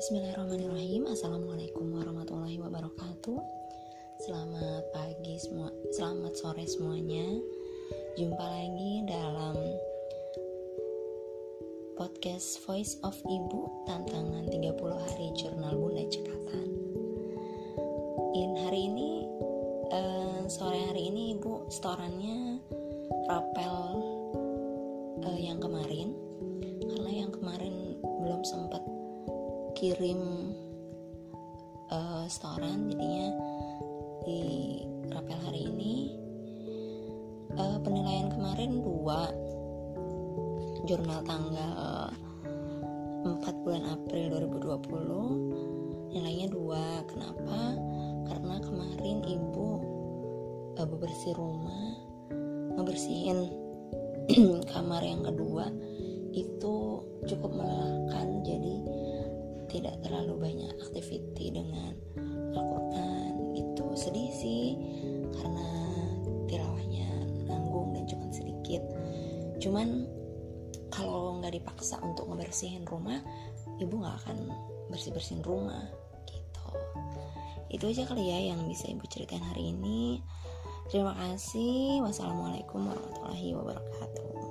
Bismillahirrahmanirrahim. Assalamualaikum warahmatullahi wabarakatuh. Selamat pagi semua Selamat sore semuanya. Jumpa lagi dalam Podcast Voice of Ibu Tantangan 30 hari Jurnal Bunda Cekatan. In hari ini uh, Sore hari ini Ibu setorannya Rapel uh, Yang kemarin. Karena yang kemarin belum sempat kirim uh, setoran jadinya di rapel hari ini. Uh, penilaian kemarin dua. Jurnal tanggal 4 bulan April 2020 nilainya dua. Kenapa? Karena kemarin ibu uh, bebersih rumah ngebersihin kamar yang kedua itu cukup melelahkan tidak terlalu banyak aktiviti dengan Al-Quran itu sedih sih karena tilawahnya nanggung dan cuma sedikit. Cuman kalau nggak dipaksa untuk ngebersihin rumah ibu nggak akan bersih bersihin rumah gitu. Itu aja kali ya yang bisa ibu ceritakan hari ini. Terima kasih. Wassalamualaikum warahmatullahi wabarakatuh